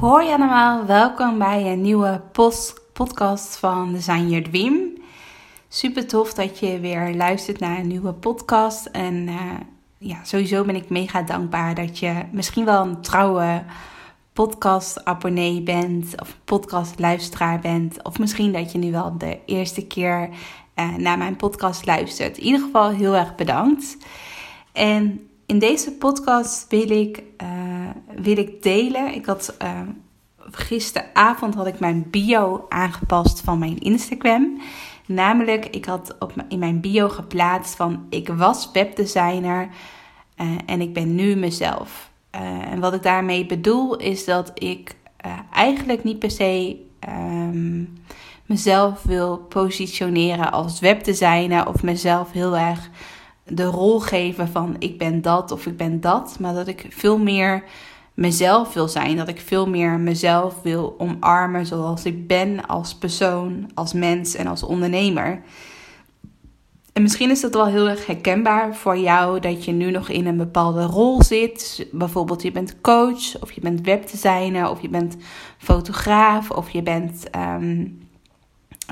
Hoi, allemaal. Welkom bij een nieuwe post podcast van Design Your Dream. Super tof dat je weer luistert naar een nieuwe podcast. En eh, ja, sowieso ben ik mega dankbaar dat je misschien wel een trouwe podcast-abonnee bent of podcast-luisteraar bent. Of misschien dat je nu wel de eerste keer uh, naar mijn podcast luistert. In ieder geval heel erg bedankt. En in deze podcast wil ik, uh, wil ik delen. Ik had uh, gisteravond had ik mijn bio aangepast van mijn Instagram. Namelijk, ik had op, in mijn bio geplaatst van ik was webdesigner uh, en ik ben nu mezelf. En wat ik daarmee bedoel is dat ik eigenlijk niet per se um, mezelf wil positioneren als webdesigner of mezelf heel erg de rol geven van ik ben dat of ik ben dat, maar dat ik veel meer mezelf wil zijn, dat ik veel meer mezelf wil omarmen zoals ik ben als persoon, als mens en als ondernemer. En misschien is dat wel heel erg herkenbaar voor jou dat je nu nog in een bepaalde rol zit. Bijvoorbeeld je bent coach of je bent webdesigner of je bent fotograaf of je bent um,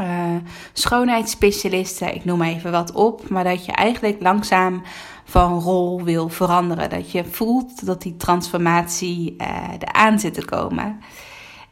uh, schoonheidsspecialiste. Ik noem even wat op. Maar dat je eigenlijk langzaam van rol wil veranderen. Dat je voelt dat die transformatie uh, eraan zit te komen.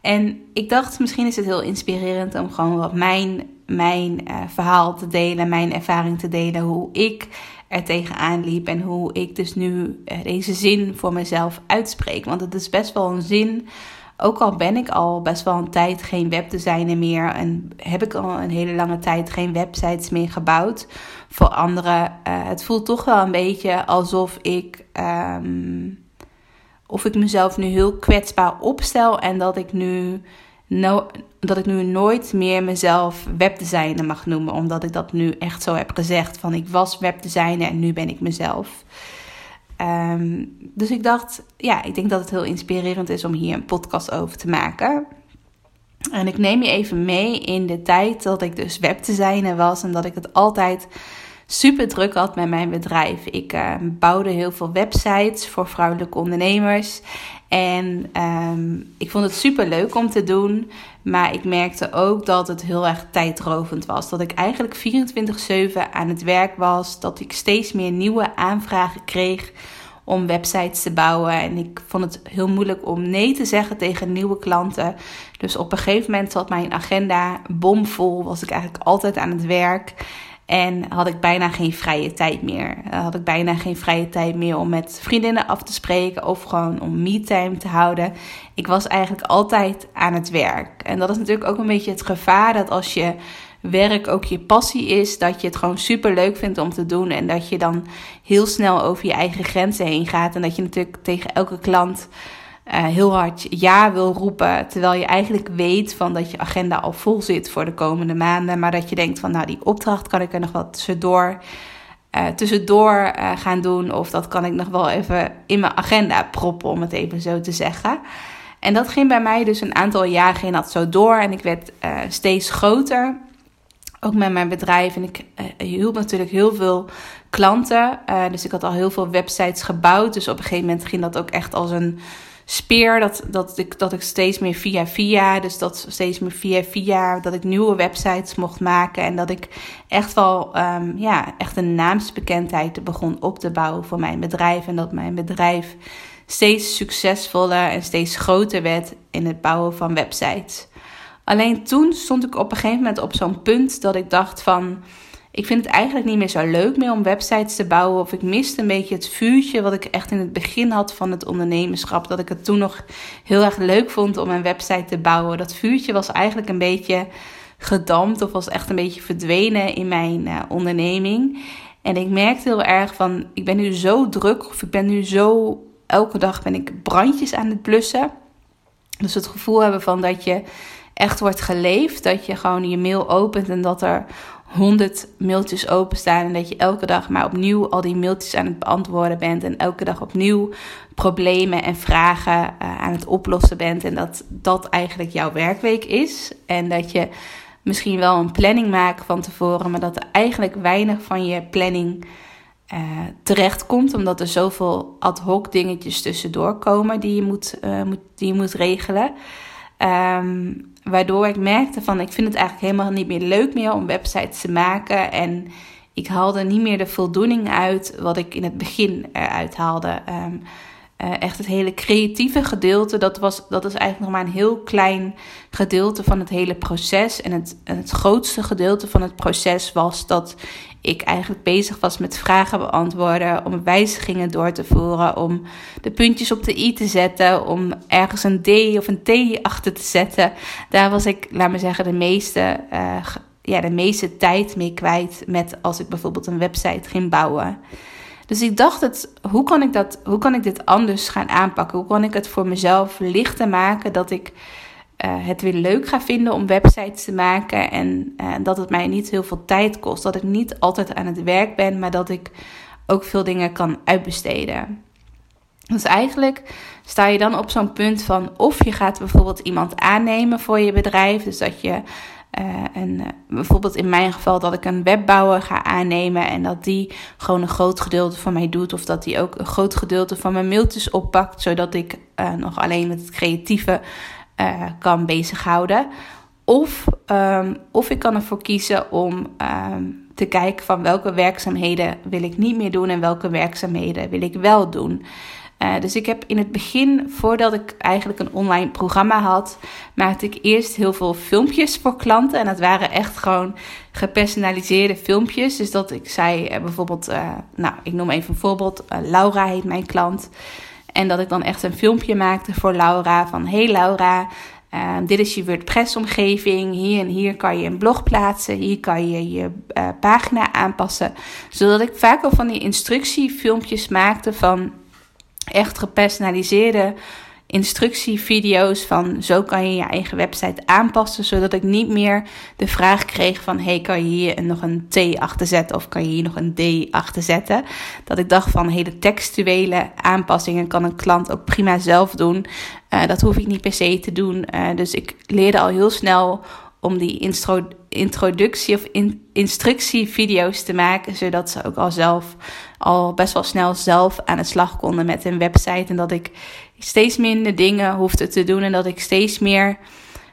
En ik dacht, misschien is het heel inspirerend om gewoon wat mijn, mijn uh, verhaal te delen, mijn ervaring te delen, hoe ik er tegenaan liep en hoe ik dus nu deze zin voor mezelf uitspreek. Want het is best wel een zin, ook al ben ik al best wel een tijd geen webdesigner meer en heb ik al een hele lange tijd geen websites meer gebouwd voor anderen. Uh, het voelt toch wel een beetje alsof ik. Um, of ik mezelf nu heel kwetsbaar opstel en dat ik nu, no, dat ik nu nooit meer mezelf webdesigner mag noemen. Omdat ik dat nu echt zo heb gezegd. Van ik was webdesigner en nu ben ik mezelf. Um, dus ik dacht, ja, ik denk dat het heel inspirerend is om hier een podcast over te maken. En ik neem je even mee in de tijd dat ik dus webdesigner was en dat ik het altijd super druk had met mijn bedrijf. Ik uh, bouwde heel veel websites voor vrouwelijke ondernemers. En um, ik vond het super leuk om te doen. Maar ik merkte ook dat het heel erg tijdrovend was. Dat ik eigenlijk 24-7 aan het werk was. Dat ik steeds meer nieuwe aanvragen kreeg om websites te bouwen. En ik vond het heel moeilijk om nee te zeggen tegen nieuwe klanten. Dus op een gegeven moment zat mijn agenda bomvol. Was ik eigenlijk altijd aan het werk. En had ik bijna geen vrije tijd meer. Had ik bijna geen vrije tijd meer om met vriendinnen af te spreken of gewoon om me-time te houden. Ik was eigenlijk altijd aan het werk. En dat is natuurlijk ook een beetje het gevaar dat als je werk ook je passie is, dat je het gewoon super leuk vindt om te doen. En dat je dan heel snel over je eigen grenzen heen gaat. En dat je natuurlijk tegen elke klant uh, heel hard ja wil roepen. Terwijl je eigenlijk weet van dat je agenda al vol zit voor de komende maanden. Maar dat je denkt van nou die opdracht kan ik er nog wat tussendoor, uh, tussendoor uh, gaan doen. Of dat kan ik nog wel even in mijn agenda proppen om het even zo te zeggen. En dat ging bij mij dus een aantal jaar ging dat zo door. En ik werd steeds groter. Ook met mijn bedrijf. En ik hielp natuurlijk heel veel klanten. dus ik had al heel veel websites gebouwd. Dus op een gegeven moment ging dat ook echt als een speer. Dat, dat, ik, dat ik steeds meer via via, dus dat steeds meer via via, dat ik nieuwe websites mocht maken. En dat ik echt wel, um, ja, echt een naamsbekendheid begon op te bouwen voor mijn bedrijf. En dat mijn bedrijf steeds succesvoller en steeds groter werd in het bouwen van websites. Alleen toen stond ik op een gegeven moment op zo'n punt dat ik dacht van ik vind het eigenlijk niet meer zo leuk meer om websites te bouwen. Of ik miste een beetje het vuurtje wat ik echt in het begin had van het ondernemerschap. Dat ik het toen nog heel erg leuk vond om een website te bouwen. Dat vuurtje was eigenlijk een beetje gedampt of was echt een beetje verdwenen in mijn uh, onderneming. En ik merkte heel erg van, ik ben nu zo druk of ik ben nu zo elke dag ben ik brandjes aan het blussen. Dus het gevoel hebben van dat je echt wordt geleefd. Dat je gewoon je mail opent en dat er honderd mailtjes openstaan. En dat je elke dag maar opnieuw al die mailtjes aan het beantwoorden bent. En elke dag opnieuw problemen en vragen uh, aan het oplossen bent. En dat dat eigenlijk jouw werkweek is. En dat je misschien wel een planning maakt van tevoren. Maar dat er eigenlijk weinig van je planning uh, terecht komt. Omdat er zoveel ad hoc dingetjes tussendoor komen die je moet, uh, moet, die je moet regelen. Um, waardoor ik merkte van ik vind het eigenlijk helemaal niet meer leuk meer om websites te maken. En ik haalde niet meer de voldoening uit wat ik in het begin eruit haalde. Um, uh, echt het hele creatieve gedeelte, dat, was, dat is eigenlijk nog maar een heel klein gedeelte van het hele proces. En het, het grootste gedeelte van het proces was dat ik eigenlijk bezig was met vragen beantwoorden, om wijzigingen door te voeren, om de puntjes op de i te zetten, om ergens een d of een t achter te zetten. Daar was ik, laat maar zeggen, de meeste, uh, ja, de meeste tijd mee kwijt met als ik bijvoorbeeld een website ging bouwen. Dus ik dacht, het, hoe, kan ik dat, hoe kan ik dit anders gaan aanpakken? Hoe kan ik het voor mezelf lichter maken dat ik uh, het weer leuk ga vinden om websites te maken en uh, dat het mij niet heel veel tijd kost. Dat ik niet altijd aan het werk ben, maar dat ik ook veel dingen kan uitbesteden. Dus eigenlijk sta je dan op zo'n punt van of je gaat bijvoorbeeld iemand aannemen voor je bedrijf. Dus dat je uh, en uh, bijvoorbeeld in mijn geval dat ik een webbouwer ga aannemen en dat die gewoon een groot gedeelte van mij doet. Of dat die ook een groot gedeelte van mijn mailtjes oppakt, zodat ik nog alleen met het creatieve kan bezighouden. Of, um, of ik kan ervoor kiezen om um, te kijken van welke werkzaamheden wil ik niet meer doen en welke werkzaamheden wil ik wel doen. Uh, dus ik heb in het begin, voordat ik eigenlijk een online programma had, maakte ik eerst heel veel filmpjes voor klanten. En dat waren echt gewoon gepersonaliseerde filmpjes. Dus dat ik zei uh, bijvoorbeeld, uh, nou, ik noem even een voorbeeld. Laura heet mijn klant. En dat ik dan echt een filmpje maakte voor Laura van, hey Laura, uh, dit is je WordPress-omgeving. Hier en hier kan je een blog plaatsen. Hier kan je je uh, pagina aanpassen. Zodat ik vaak al van die instructiefilmpjes maakte van echt gepersonaliseerde instructievideo's van zo kan je je eigen website aanpassen, zodat ik niet meer de vraag kreeg van hey, kan je hier nog een T achter zetten of kan je hier nog een D achter zetten? Dat ik dacht van hele textuele aanpassingen kan een klant ook prima zelf doen. Uh, dat hoef ik niet per se te doen. Uh, dus ik leerde al heel snel om die intro, introductie of in, instructievideo's te maken, zodat ze ook al zelf al best wel snel zelf aan de slag konden met een website en dat ik steeds minder dingen hoefde te doen en dat ik steeds meer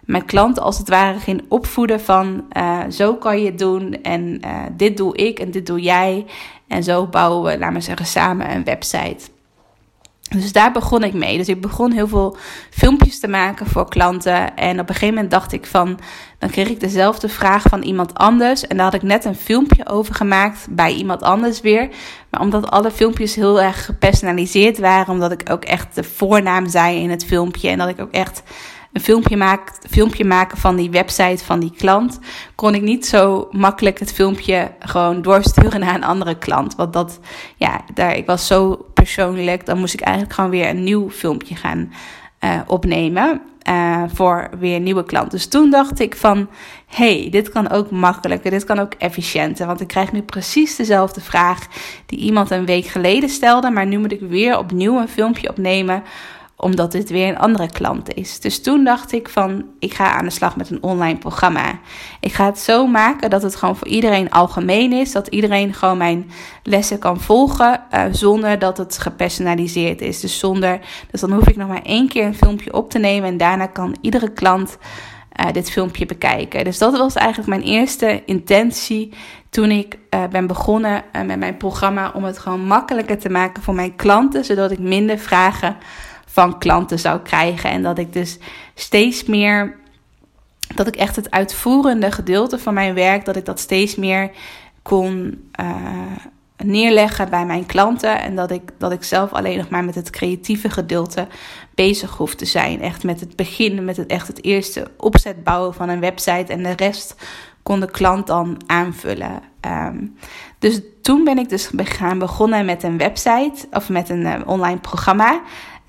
mijn klanten als het ware ging opvoeden van uh, zo kan je het doen en uh, dit doe ik en dit doe jij en zo bouwen we, laat maar zeggen, samen een website. Dus daar begon ik mee. Dus ik begon heel veel filmpjes te maken voor klanten. En op een gegeven moment dacht ik van, dan kreeg ik dezelfde vraag van iemand anders. En daar had ik net een filmpje over gemaakt bij iemand anders weer. Maar omdat alle filmpjes heel erg gepersonaliseerd waren, omdat ik ook echt de voornaam zei in het filmpje. En dat ik ook echt een filmpje, filmpje maken van die website van die klant, kon ik niet zo makkelijk het filmpje gewoon doorsturen naar een andere klant. Want dat, ja, daar, ik was zo persoonlijk, dan moest ik eigenlijk gewoon weer een nieuw filmpje gaan uh, opnemen. Uh, voor weer nieuwe klanten. Dus toen dacht ik van, hey, dit kan ook makkelijker, dit kan ook efficiënter. Want ik krijg nu precies dezelfde vraag die iemand een week geleden stelde. Maar nu moet ik weer opnieuw een filmpje opnemen omdat dit weer een andere klant is. Dus toen dacht ik van, ik ga aan de slag met een online programma. Ik ga het zo maken dat het gewoon voor iedereen algemeen is. Dat iedereen gewoon mijn lessen kan volgen uh, zonder dat het gepersonaliseerd is. Dus zonder, dus dan hoef ik nog maar één keer een filmpje op te nemen en daarna kan iedere klant uh, dit filmpje bekijken. Dus dat was eigenlijk mijn eerste intentie toen ik uh, ben begonnen met mijn programma om het gewoon makkelijker te maken voor mijn klanten, zodat ik minder vragen van klanten zou krijgen. En dat ik dus steeds meer, dat ik echt het uitvoerende gedeelte van mijn werk, dat ik dat steeds meer kon uh, neerleggen bij mijn klanten. En dat ik, dat ik zelf alleen nog maar met het creatieve gedeelte bezig hoef te zijn. Echt met het begin, met het, echt het eerste opzet bouwen van een website. En de rest kon de klant dan aanvullen. Ehm, dus toen ben ik dus gaan begonnen met een website of met een eh, online programma.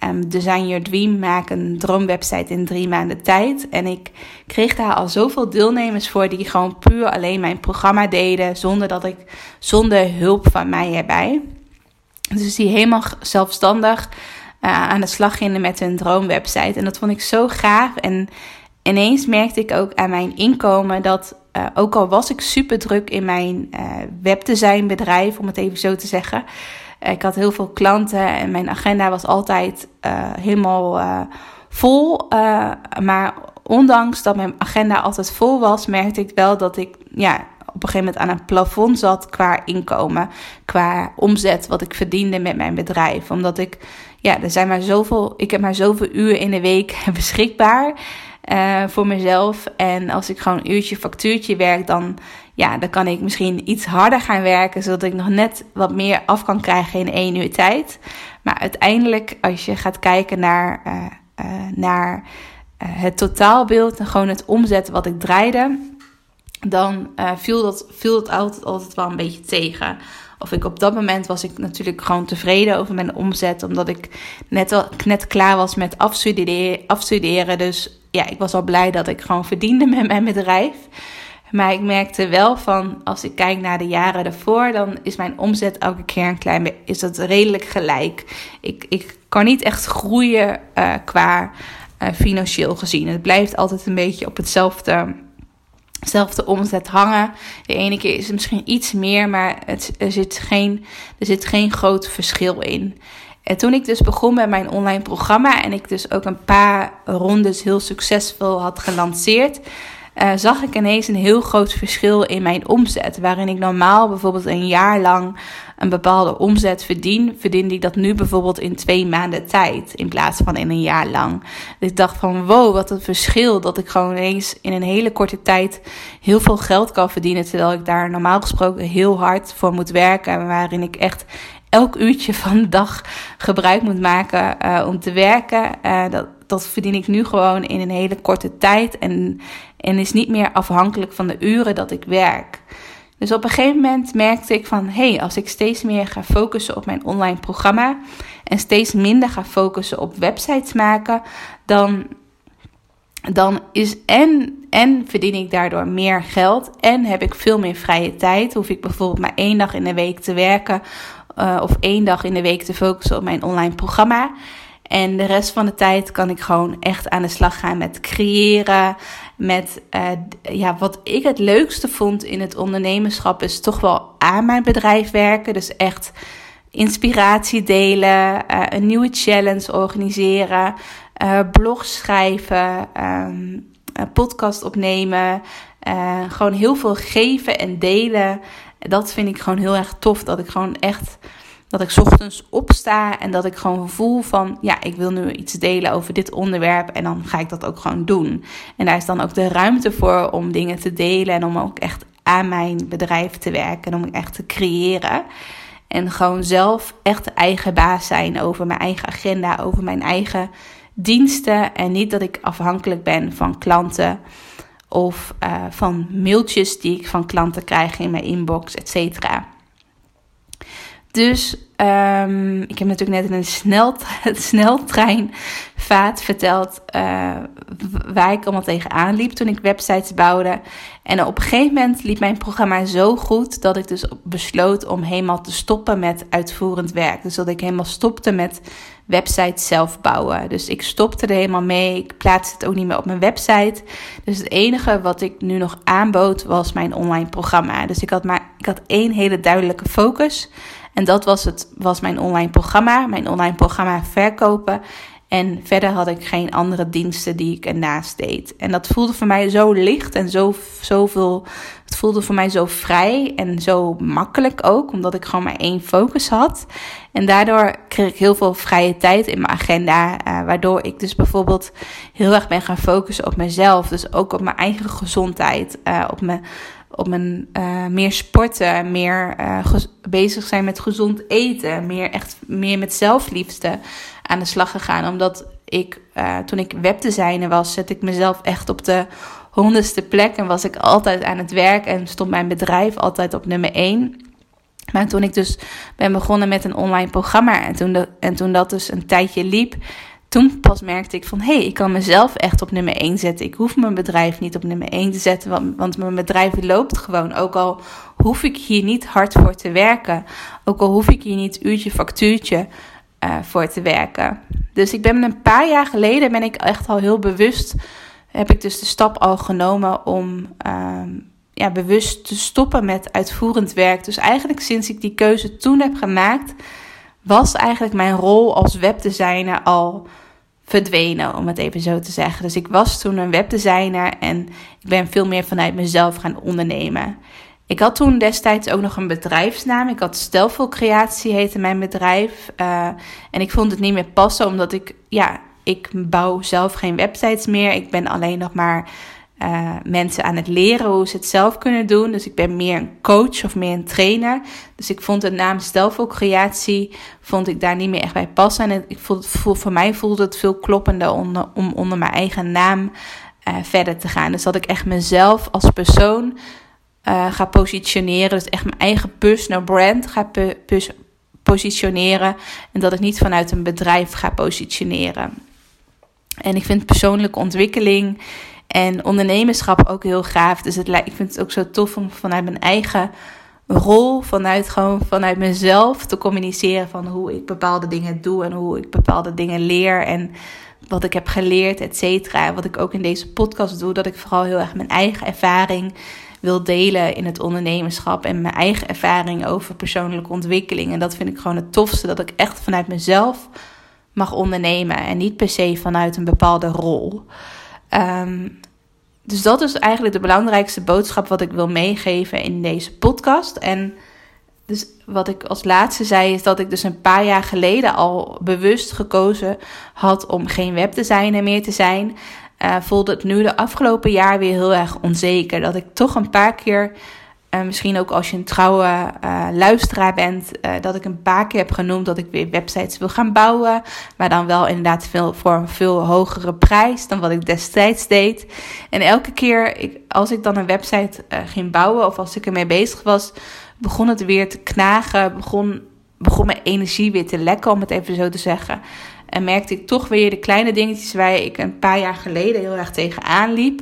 Um, Design Your Dream, maak een droomwebsite in drie maanden tijd. En ik kreeg daar al zoveel deelnemers voor die gewoon puur alleen mijn programma deden, zonder dat ik, zonder hulp van mij erbij. Dus die helemaal zelfstandig uh, aan de slag gingen met hun droomwebsite. En dat vond ik zo gaaf. En ineens merkte ik ook aan mijn inkomen dat, uh, ook al was ik super druk in mijn uh, webdesignbedrijf, om het even zo te zeggen. Ik had heel veel klanten en mijn agenda was altijd helemaal vol. maar ondanks dat mijn agenda altijd vol was, merkte ik wel dat ik ja, op een gegeven moment aan een plafond zat qua inkomen, qua omzet wat ik verdiende met mijn bedrijf. Omdat ik, ja, er zijn maar zoveel, ik heb maar zoveel uur in de week beschikbaar voor mezelf. En als ik gewoon een uurtje factuurtje werk, dan, ja, dan kan ik misschien iets harder gaan werken, zodat ik nog net wat meer af kan krijgen in één uur tijd. Maar uiteindelijk, als je gaat kijken naar, uh, uh, naar het totaalbeeld en gewoon het omzet wat ik draaide dan viel, dat, viel dat altijd, altijd wel een beetje tegen. Of ik op dat moment was ik natuurlijk gewoon tevreden over mijn omzet. Omdat ik net, al, net klaar was met afstuderen, afstuderen. Dus ja, ik was al blij dat ik gewoon verdiende met mijn bedrijf. Maar ik merkte wel van, als ik kijk naar de jaren daarvoor, dan is mijn omzet elke keer een klein beetje, is dat redelijk gelijk. Ik, ik kan niet echt groeien uh, qua uh, financieel gezien. Het blijft altijd een beetje op hetzelfde zelfde omzet hangen. De ene keer is het misschien iets meer, maar het, er, zit geen, er zit geen groot verschil in. En toen ik dus begon met mijn online programma en ik dus ook een paar rondes heel succesvol had gelanceerd, uh, zag ik ineens een heel groot verschil in mijn omzet. Waarin ik normaal bijvoorbeeld een jaar lang een bepaalde omzet verdien, verdiende ik dat nu bijvoorbeeld in twee maanden tijd in plaats van in een jaar lang. Dus ik dacht van wow, wat een verschil dat ik gewoon ineens in een hele korte tijd heel veel geld kan verdienen, terwijl ik daar normaal gesproken heel hard voor moet werken, waarin ik echt elk uurtje van de dag gebruik moet maken uh, om te werken. Uh, dat, dat verdien ik nu gewoon in een hele korte tijd en, en is niet meer afhankelijk van de uren dat ik werk. Dus op een gegeven moment merkte ik van hé, hey, als ik steeds meer ga focussen op mijn online programma en steeds minder ga focussen op websites maken, dan, dan is en, en verdien ik daardoor meer geld en heb ik veel meer vrije tijd. Hoef ik bijvoorbeeld maar één dag in de week te werken uh, of één dag in de week te focussen op mijn online programma. En de rest van de tijd kan ik gewoon echt aan de slag gaan met creëren. Met uh, ja, wat ik het leukste vond in het ondernemerschap is toch wel aan mijn bedrijf werken. Dus echt inspiratie delen, uh, een nieuwe challenge organiseren, uh, blogs schrijven, um, podcast opnemen. gewoon heel veel geven en delen. Dat vind ik gewoon heel erg tof. Dat ik gewoon echt dat ik ochtends opsta en dat ik gewoon voel van ja, ik wil nu iets delen over dit onderwerp en dan ga ik dat ook gewoon doen. En daar is dan ook de ruimte voor om dingen te delen en om ook echt aan mijn bedrijf te werken en om echt te creëren. En gewoon zelf echt eigen baas zijn over mijn eigen agenda, over mijn eigen diensten. En niet dat ik afhankelijk ben van klanten of uh, van mailtjes die ik van klanten krijg in mijn inbox, et cetera. Dus um, ik heb natuurlijk net in een snel, sneltreinvaart verteld uh, waar ik allemaal tegenaan liep toen ik websites bouwde. En op een gegeven moment liep mijn programma zo goed dat ik dus besloot om helemaal te stoppen met uitvoerend werk. Dus dat ik helemaal stopte met websites zelf bouwen. Dus ik stopte er helemaal mee. Ik plaatste het ook niet meer op mijn website. Dus het enige wat ik nu nog aanbood was mijn online programma. Dus ik had maar ik had één hele duidelijke focus. En dat was, het, was mijn online programma, mijn online programma verkopen. En verder had ik geen andere diensten die ik ernaast deed. En dat voelde voor mij zo licht en zo, zoveel. Het voelde voor mij zo vrij en zo makkelijk ook, omdat ik gewoon maar één focus had. En daardoor kreeg ik heel veel vrije tijd in mijn agenda. Uh, waardoor ik dus bijvoorbeeld heel erg ben gaan focussen op mezelf. Dus ook op mijn eigen gezondheid. Uh, op mijn op mijn uh, meer sporten, meer uh, bezig zijn met gezond eten, meer echt meer met zelfliefde aan de slag gegaan. Omdat ik, uh, toen ik webdesigner was, zet ik mezelf echt op de honderdste plek en was ik altijd aan het werk en stond mijn bedrijf altijd op nummer 1. Maar toen ik dus ben begonnen met een online programma en toen, en toen dat dus een tijdje liep, toen pas merkte ik van hé, hey, ik kan mezelf echt op nummer 1 zetten. Ik hoef mijn bedrijf niet op nummer 1 te zetten, want, want mijn bedrijf loopt gewoon. Ook al hoef ik hier niet hard voor te werken, ook al hoef ik hier niet uurtje factuurtje uh, voor te werken. Dus ik ben een paar jaar geleden ben ik echt al heel bewust, heb ik dus de stap al genomen om uh, ja, bewust te stoppen met uitvoerend werk. Dus eigenlijk sinds ik die keuze toen heb gemaakt, was eigenlijk mijn rol als webdesigner al verdwenen, om het even zo te zeggen. Dus ik was toen een webdesigner en ik ben veel meer vanuit mezelf gaan ondernemen. Ik had toen destijds ook nog een bedrijfsnaam. Ik had Stelvol Creatie heette mijn bedrijf. Uh, en ik vond het niet meer passen, omdat ik, ja, ik bouw zelf geen websites meer. Ik ben alleen nog maar uh, mensen aan het leren hoe ze het zelf kunnen doen. Dus ik ben meer een coach of meer een trainer. Dus ik vond de naam Stelvol Creatie, vond ik daar niet meer echt bij passen. En ik vond, voor mij voelde het veel kloppender onder, om onder mijn eigen naam uh, verder te gaan. Dus dat ik echt mezelf als persoon uh, ga positioneren. Dus echt mijn eigen personal brand ga positioneren. En dat ik niet vanuit een bedrijf ga positioneren. En ik vind persoonlijke ontwikkeling en ondernemerschap ook heel gaaf. Dus het, ik vind het ook zo tof om vanuit mijn eigen rol, vanuit gewoon vanuit mezelf te communiceren van hoe ik bepaalde dingen doe en hoe ik bepaalde dingen leer en wat ik heb geleerd, et cetera. Wat ik ook in deze podcast doe, dat ik vooral heel erg mijn eigen ervaring wil delen in het ondernemerschap en mijn eigen ervaring over persoonlijke ontwikkeling. En dat vind ik gewoon het tofste, dat ik echt vanuit mezelf mag ondernemen en niet per se vanuit een bepaalde rol. Um, dus dat is eigenlijk de belangrijkste boodschap wat ik wil meegeven in deze podcast. En dus wat ik als laatste zei, is dat ik dus een paar jaar geleden al bewust gekozen had om geen webdesigner meer te zijn uh, voelde het nu de afgelopen jaar weer heel erg onzeker. Dat ik toch een paar keer, uh, misschien ook als je een trouwe uh, luisteraar bent, dat ik een paar keer heb genoemd dat ik weer websites wil gaan bouwen. Maar dan wel inderdaad veel, voor een veel hogere prijs dan wat ik destijds deed. En elke keer ik, als ik dan een website ging bouwen of als ik ermee bezig was, begon het weer te knagen. Begon, begon mijn energie weer te lekken, om het even zo te zeggen. En merkte ik toch weer de kleine dingetjes waar ik een paar jaar geleden heel erg tegenaan liep.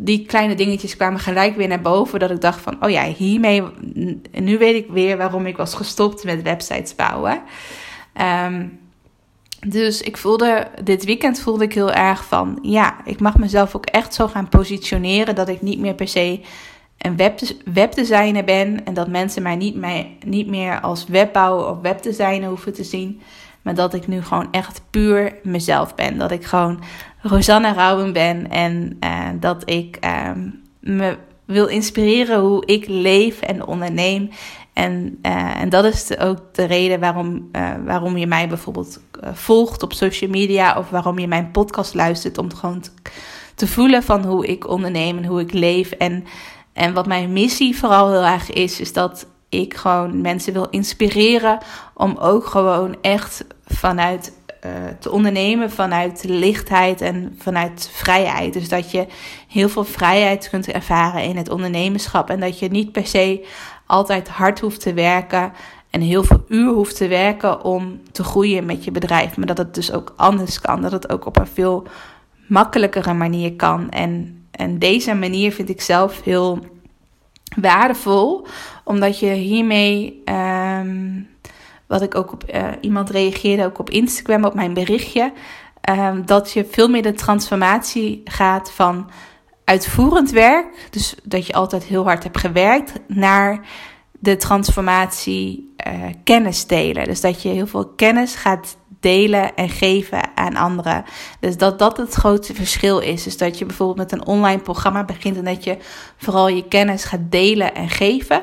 Die kleine dingetjes kwamen gelijk weer naar boven. Dat ik dacht van, oh ja, hiermee, nu weet ik weer waarom ik was gestopt met websites bouwen. Um, dus ik voelde, dit weekend voelde ik heel erg van, ja, ik mag mezelf ook echt zo gaan positioneren dat ik niet meer per se een web, webdesigner ben. En dat mensen mij niet, meer, niet meer als webbouwer of webdesigner hoeven te zien. Maar dat ik nu gewoon echt puur mezelf ben. Dat ik gewoon Rosanna Rauwen ben. En uh, dat ik uh, me wil inspireren hoe ik leef en onderneem. En, uh, en dat is ook de reden waarom, uh, waarom je mij bijvoorbeeld volgt op social media. Of waarom je mijn podcast luistert. Om gewoon te, te voelen van hoe ik onderneem en hoe ik leef. En, en wat mijn missie vooral heel erg is, is dat ik gewoon mensen wil inspireren om ook gewoon echt vanuit uh, te ondernemen vanuit lichtheid en vanuit vrijheid. Dus dat je heel veel vrijheid kunt ervaren in het ondernemerschap en dat je niet per se altijd hard hoeft te werken en heel veel uur hoeft te werken om te groeien met je bedrijf, maar dat het dus ook anders kan, dat het ook op een veel makkelijkere manier kan. En, en deze manier vind ik zelf heel waardevol, omdat je hiermee, um, wat ik ook op uh, iemand reageerde, ook op Instagram, op mijn berichtje, um, dat je veel meer de transformatie gaat van uitvoerend werk, dus dat je altijd heel hard hebt gewerkt, naar de transformatie uh, kennis delen. Dus dat je heel veel kennis gaat delen en geven aan anderen. Dus dat dat het grootste verschil is. Dus dat je bijvoorbeeld met een online programma begint en dat je vooral je kennis gaat delen en geven.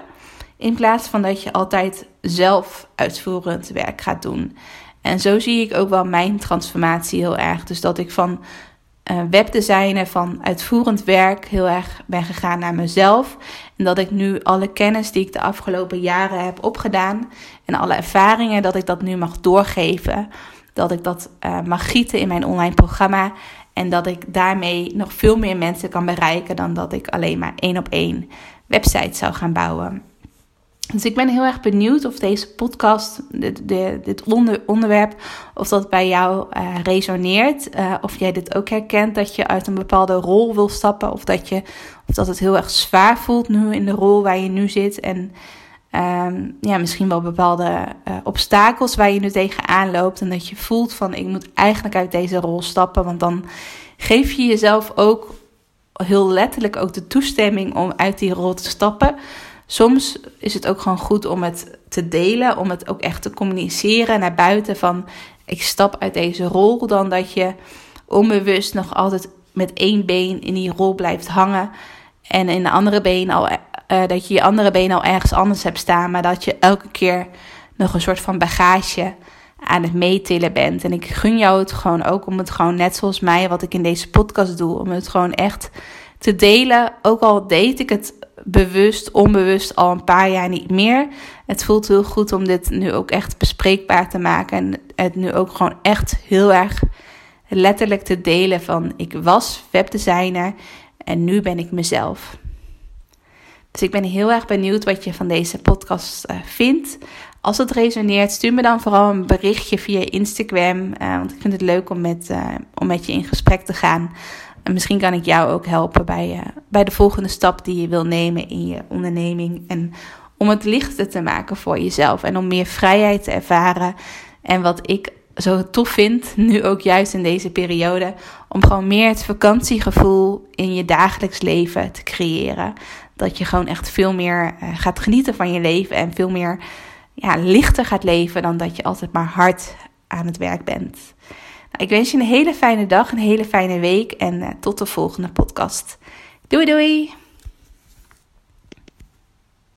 In plaats van dat je altijd zelf uitvoerend werk gaat doen. En zo zie ik ook wel mijn transformatie heel erg. Dus dat ik van uh, webdesignen, van uitvoerend werk heel erg ben gegaan naar mezelf. En dat ik nu alle kennis die ik de afgelopen jaren heb opgedaan en alle ervaringen, dat ik dat nu mag doorgeven. Dat ik dat uh, mag gieten in mijn online programma. En dat ik daarmee nog veel meer mensen kan bereiken dan dat ik alleen maar één op één website zou gaan bouwen. Dus ik ben heel erg benieuwd of deze podcast, dit, dit onder, onderwerp, of dat bij jou uh, resoneert. Uh, of jij dit ook herkent, dat je uit een bepaalde rol wil stappen. Of dat, je, of dat het heel erg zwaar voelt nu in de rol waar je nu zit. En um, ja, misschien wel bepaalde uh, obstakels waar je nu tegenaan loopt. En dat je voelt van ik moet eigenlijk uit deze rol stappen. Want dan geef je jezelf ook heel letterlijk ook de toestemming om uit die rol te stappen. Soms is het ook gewoon goed om het te delen, om het ook echt te communiceren naar buiten van ik stap uit deze rol, dan dat je onbewust nog altijd met één been in die rol blijft hangen en in de andere been al uh, dat je je andere been al ergens anders hebt staan, maar dat je elke keer nog een soort van bagage aan het meetillen bent. En ik gun jou het gewoon ook om het gewoon net zoals mij, wat ik in deze podcast doe, om het gewoon echt te delen. Ook al deed ik het bewust, onbewust al een paar jaar niet meer. Het voelt heel goed om dit nu ook echt bespreekbaar te maken. En het nu ook gewoon echt heel erg letterlijk te delen van ik was webdesigner en nu ben ik mezelf. Dus ik ben heel erg benieuwd wat je van deze podcast uh, vindt. Als het resoneert, stuur me dan vooral een berichtje via Instagram. Uh, want ik vind het leuk om met, uh, om met je in gesprek te gaan. En misschien kan ik jou ook helpen bij, bij de volgende stap die je wil nemen in je onderneming. En om het lichter te maken voor jezelf. En om meer vrijheid te ervaren. En wat ik zo tof vind, nu ook juist in deze periode, om gewoon meer het vakantiegevoel in je dagelijks leven te creëren. Dat je gewoon echt veel meer gaat genieten van je leven en veel meer ja, lichter gaat leven dan dat je altijd maar hard aan het werk bent. Nou, ik wens je een hele fijne dag, een hele fijne week en uh, tot de volgende podcast. Doei doei!